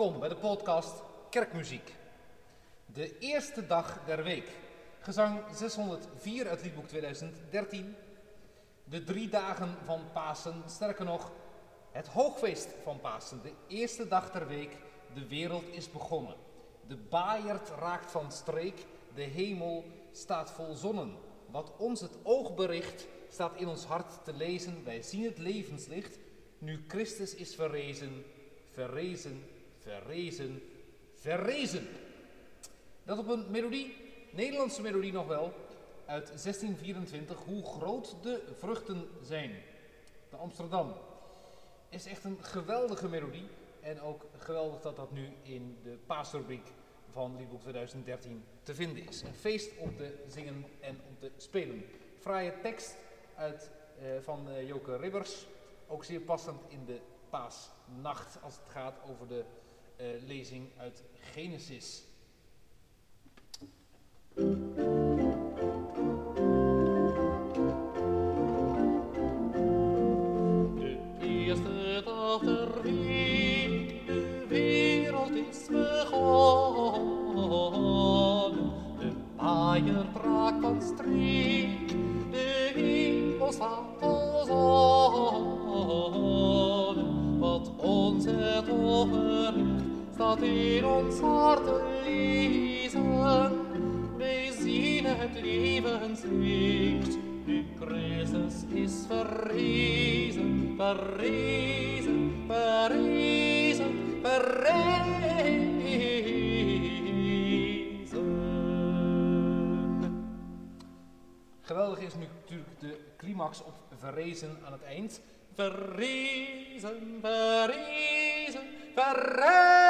Welkom bij de podcast Kerkmuziek. De eerste dag der week. Gezang 604 uit liedboek 2013. De drie dagen van Pasen, sterker nog, het hoogfeest van Pasen. De eerste dag der week, de wereld is begonnen. De baaierd raakt van streek, de hemel staat vol zonnen. Wat ons het oog bericht, staat in ons hart te lezen. Wij zien het levenslicht, nu Christus is verrezen, verrezen, verrezen, verrezen. Dat op een melodie, Nederlandse melodie nog wel, uit 1624, hoe groot de vruchten zijn. De Amsterdam is echt een geweldige melodie. En ook geweldig dat dat nu in de paasrubriek van Liedboek 2013 te vinden is. Een feest om te zingen en om te spelen. Fraaie tekst uit, eh, van eh, Joke Ribbers. Ook zeer passend in de paasnacht als het gaat over de lezing uit Genesis. Wat ons het overbrengt, staat in ons hart lezen. Zien het levenslicht, nu Christus is verrezen, verrezen, verrezen, verrezen. Geweldig is nu natuurlijk de climax op verrezen aan het eind. Verrezen, verrezen, verrezen.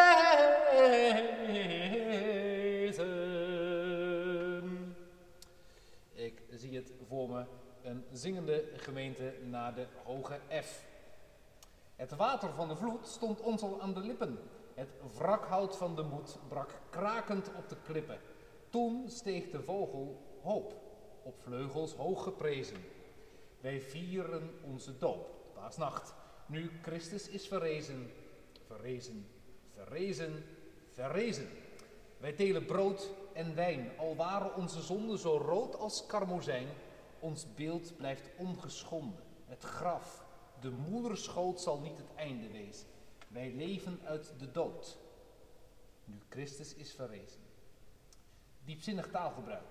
Ik zie het voor me, een zingende gemeente naar de hoge F. Het water van de vloed stond ons al aan de lippen. Het wrakhout van de moed brak krakend op de klippen. Toen steeg de vogel hoop, op vleugels hoog geprezen. Wij vieren onze doop, paasnacht, nu Christus is verrezen, verrezen, verrezen, verrezen. Wij delen brood en wijn, al waren onze zonden zo rood als karmozijn, ons beeld blijft ongeschonden. Het graf, de moederschoot zal niet het einde wezen. Wij leven uit de dood, nu Christus is verrezen. Diepzinnig taalgebruik,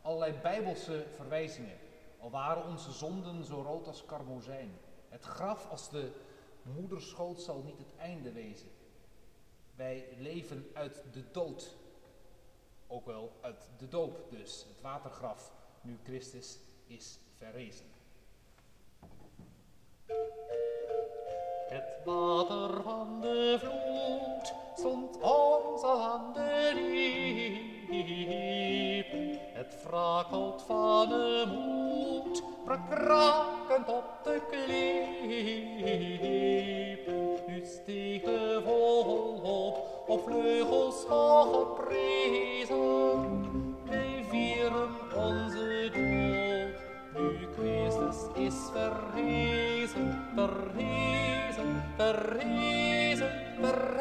allerlei bijbelse verwijzingen, al waren onze zonden zo rood als karmozijn. Het graf als de moederschoot zal niet het einde wezen. Wij leven uit de dood, ook wel uit de doop dus, het watergraf, nu Christus is verrezen. Het water van de vloed stond ons al aan de. Het wrakhout van de moed brak krakend op de klippen. De vogel op, vleugels hoog geprezen. Wij vieren onze doop, nu Christus is verrezen, verrezen, verrezen, verrezen.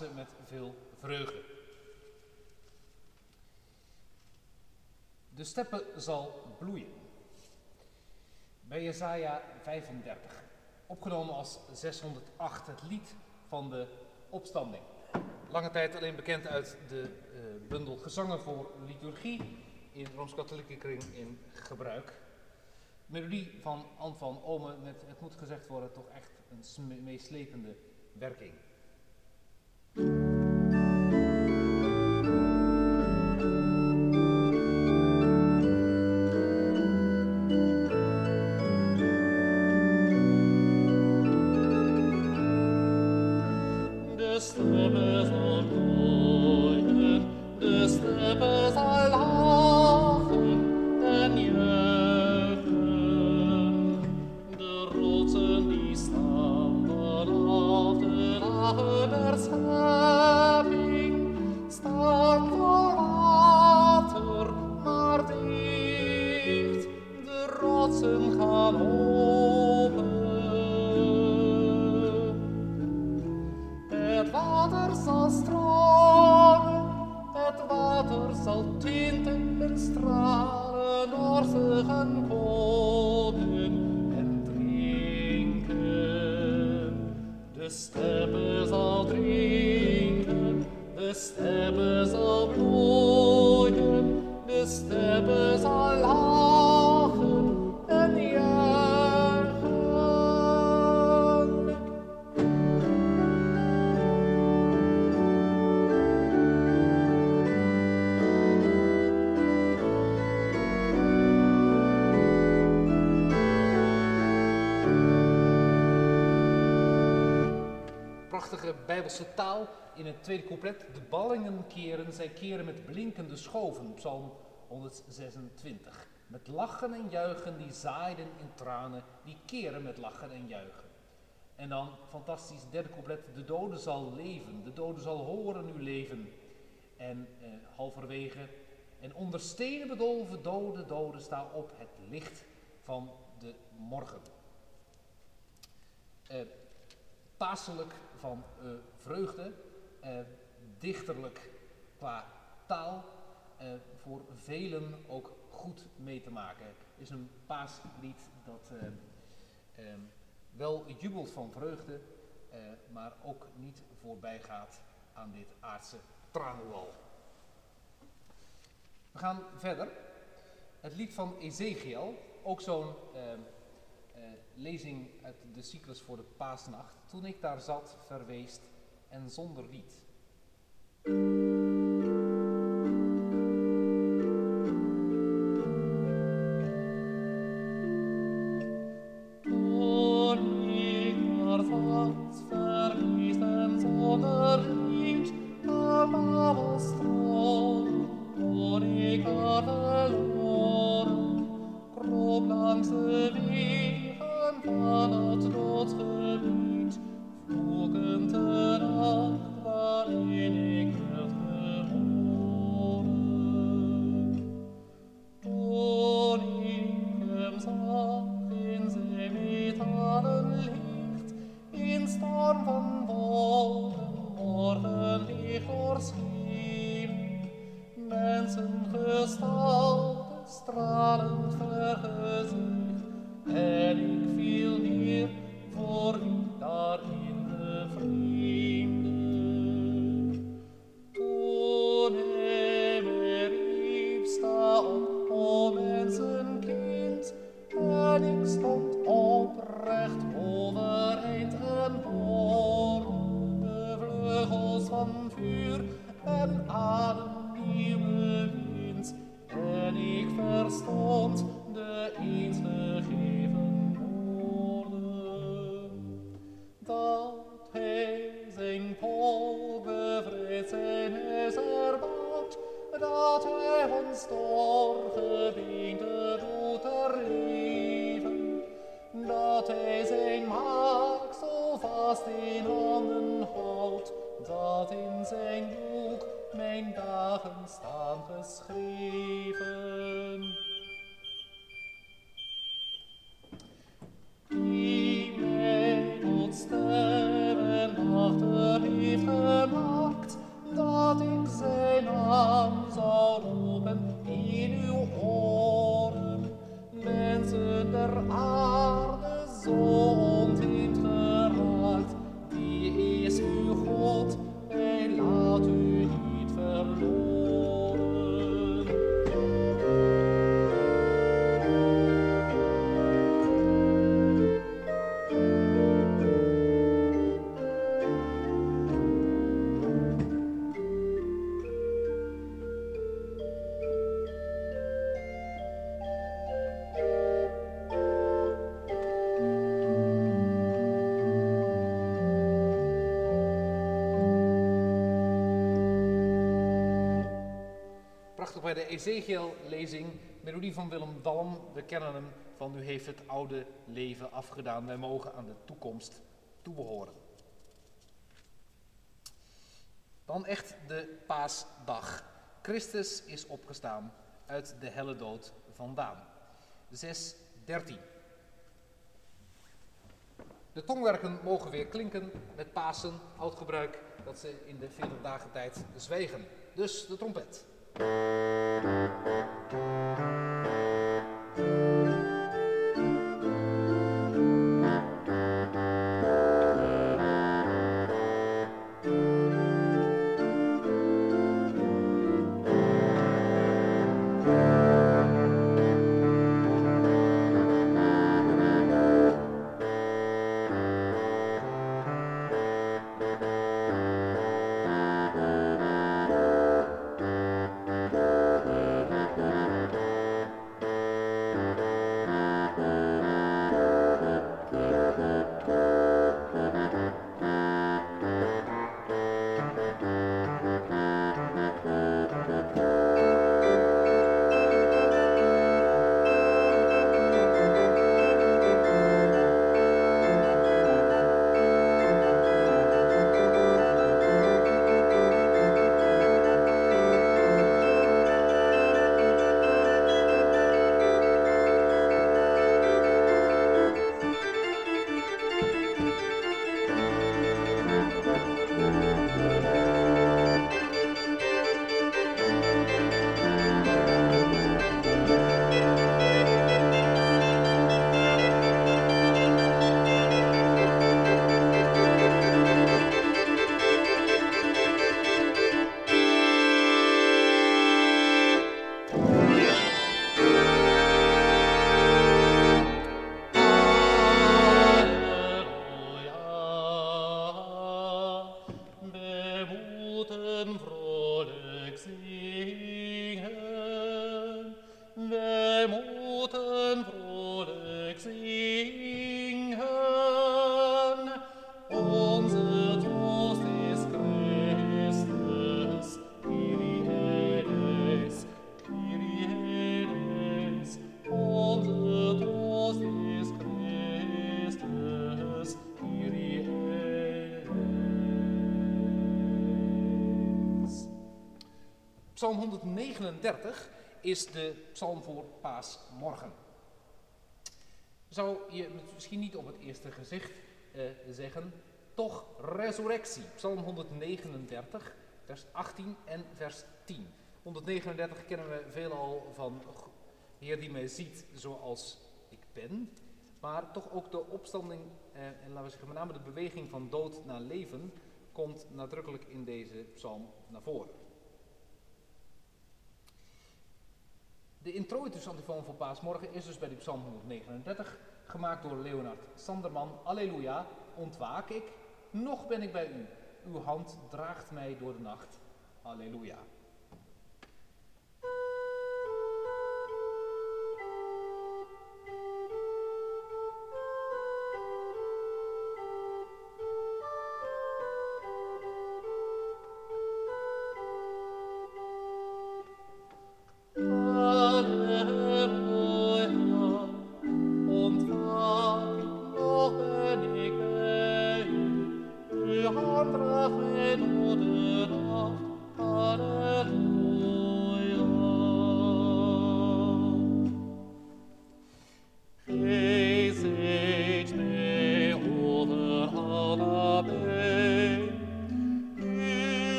Met veel vreugde. De steppen zal bloeien. Bij Jesaja 35, opgenomen als 608, het lied van de opstanding. Lange tijd alleen bekend uit de uh, bundel Gezangen voor Liturgie, in Rooms-Katholieke Kring in gebruik. Melodie van Ant van Ome met, het moet gezegd worden, toch echt een meeslepende werking. Thank you The steppers all drinken, the steppers in het tweede couplet. De ballingen keren, zij keren met blinkende schoven. Psalm 126. Met lachen en juichen, die zaaiden in tranen, die keren met lachen en juichen. En dan, fantastisch, derde couplet. De dode zal leven, de dode zal horen uw leven. En eh, halverwege, en onder stenen bedolven dode, dode, sta op het licht van de morgen. Eh, paaselijk van uh, vreugde, dichterlijk qua taal, uh, voor velen ook goed mee te maken. Het is een paaslied dat ehm, wel jubelt van vreugde, maar ook niet voorbij gaat aan dit aardse tranenwal. We gaan verder. Het lied van Ezekiel, ook zo'n ehm, lezing uit de cyclus voor de paasnacht. Toen ik daar zat, verweest en zonder riet. Bij de Ezekiel-lezing. Melodie van Willem Dalm. We kennen hem van U heeft het oude leven afgedaan. Wij mogen aan de toekomst toebehoren. Dan echt de paasdag. Christus is opgestaan uit de helle dood vandaan. 6.13. De tongwerken mogen weer klinken met Pasen, oud gebruik dat ze in de 40 dagen tijd zwijgen. Dus de trompet. Thank you. Psalm 139 is de psalm voor paasmorgen. Zou je misschien niet op het eerste gezicht eh, zeggen, toch resurrectie. Psalm 139, vers 18 en vers 10. 139 kennen we veelal van "G- Heer die mij ziet zoals ik ben. Maar toch ook de opstanding, eh, en laten we zeggen met name de beweging van dood naar leven, komt nadrukkelijk in deze psalm naar voren. De introitus antifoon voor paasmorgen is dus bij die psalm 139, gemaakt door Leonard Sanderman. Alleluia, ontwaak ik, nog ben ik bij u. Uw hand draagt mij door de nacht. Alleluia.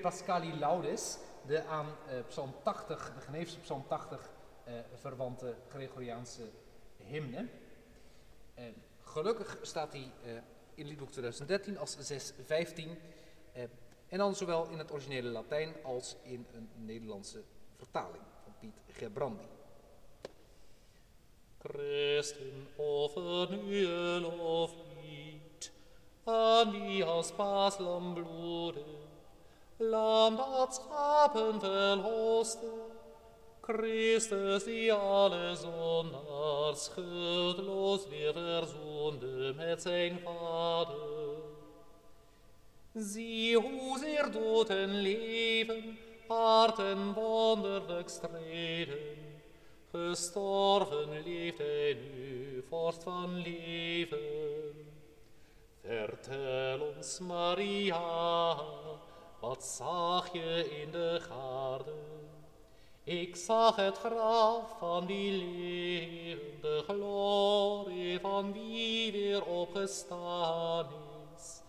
Pascali Laudes, de aan uh, Psalm 80, de Geneefse Psalm 80 uh, verwante Gregoriaanse hymne. Uh, gelukkig staat die in liedboek 2013 als 615 en dan zowel in het originele Latijn als in een Nederlandse vertaling van Piet Gebrandi. Christen offer nu een loflied aan wie als paaslam bloede, lam dat schapen verloste, Christus die alle zondaars schuldloos weer verzoende met zijn Vader. Zie hoe zeer dood en leven, harten wonderlijk strijden, Gestorven leeft hij nu, vorst van leven. Vertel ons, Maria, wat zag je in de garde? Ik zag het graf van die levende glorie, van wie weer opgestaan is.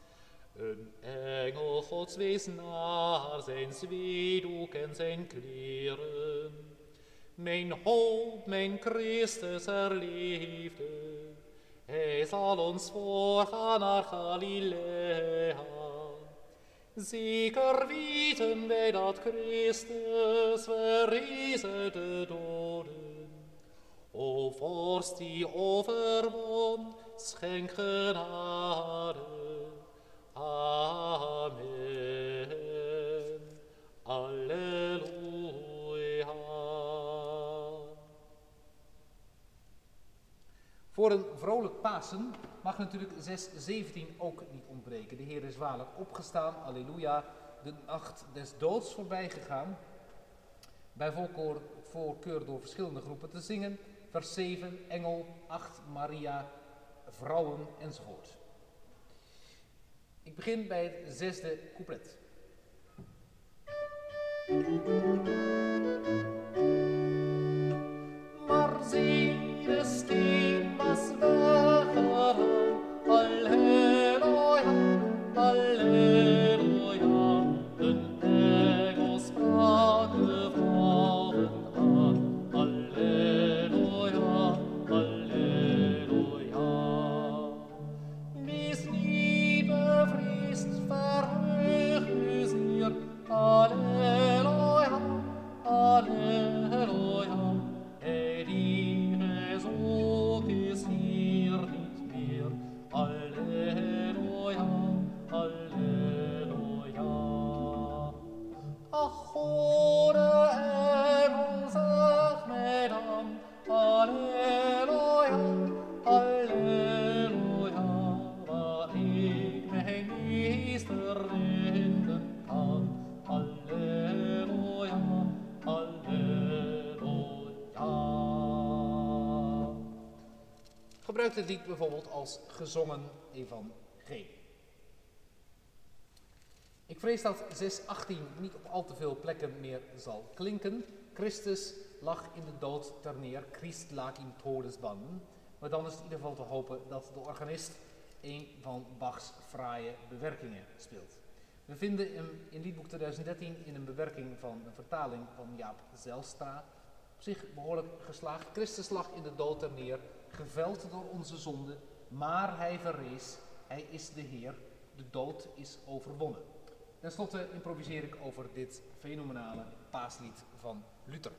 Een engel gods wees naar zijn zweedoek en zijn kleren. Mijn hoop, mijn Christus herleefde. Hij zal ons voorgaan naar Galilea. Zeker weten wij dat Christus verrezen de doden. O vorst die overwon, schenk genade. Amen. Alleluia. Voor een vrolijk Pasen mag natuurlijk 617 ook niet ontbreken. De Heer is waarlijk opgestaan, alleluia, de nacht des doods voorbij gegaan. Bij volkoor, voorkeur door verschillende groepen te zingen. Vers 7, engel, 8, Maria, vrouwen enzovoort. Ik begin bij het zesde couplet. Dit lied bijvoorbeeld als gezongen evangelie. Ik vrees dat 618 niet op al te veel plekken meer zal klinken. Christus lag in de dood ter neer, Christ lag in todesbanden. Maar dan is het in ieder geval te hopen dat de organist een van Bachs fraaie bewerkingen speelt. We vinden hem in liedboek 2013 in een bewerking van een vertaling van Jaap Zelstra. Op zich behoorlijk geslaagd. Christus lag in de dood ter neer, geveld door onze zonde, maar hij verrees. Hij is de Heer. De dood is overwonnen. Ten slotte improviseer ik over dit fenomenale paaslied van Luther.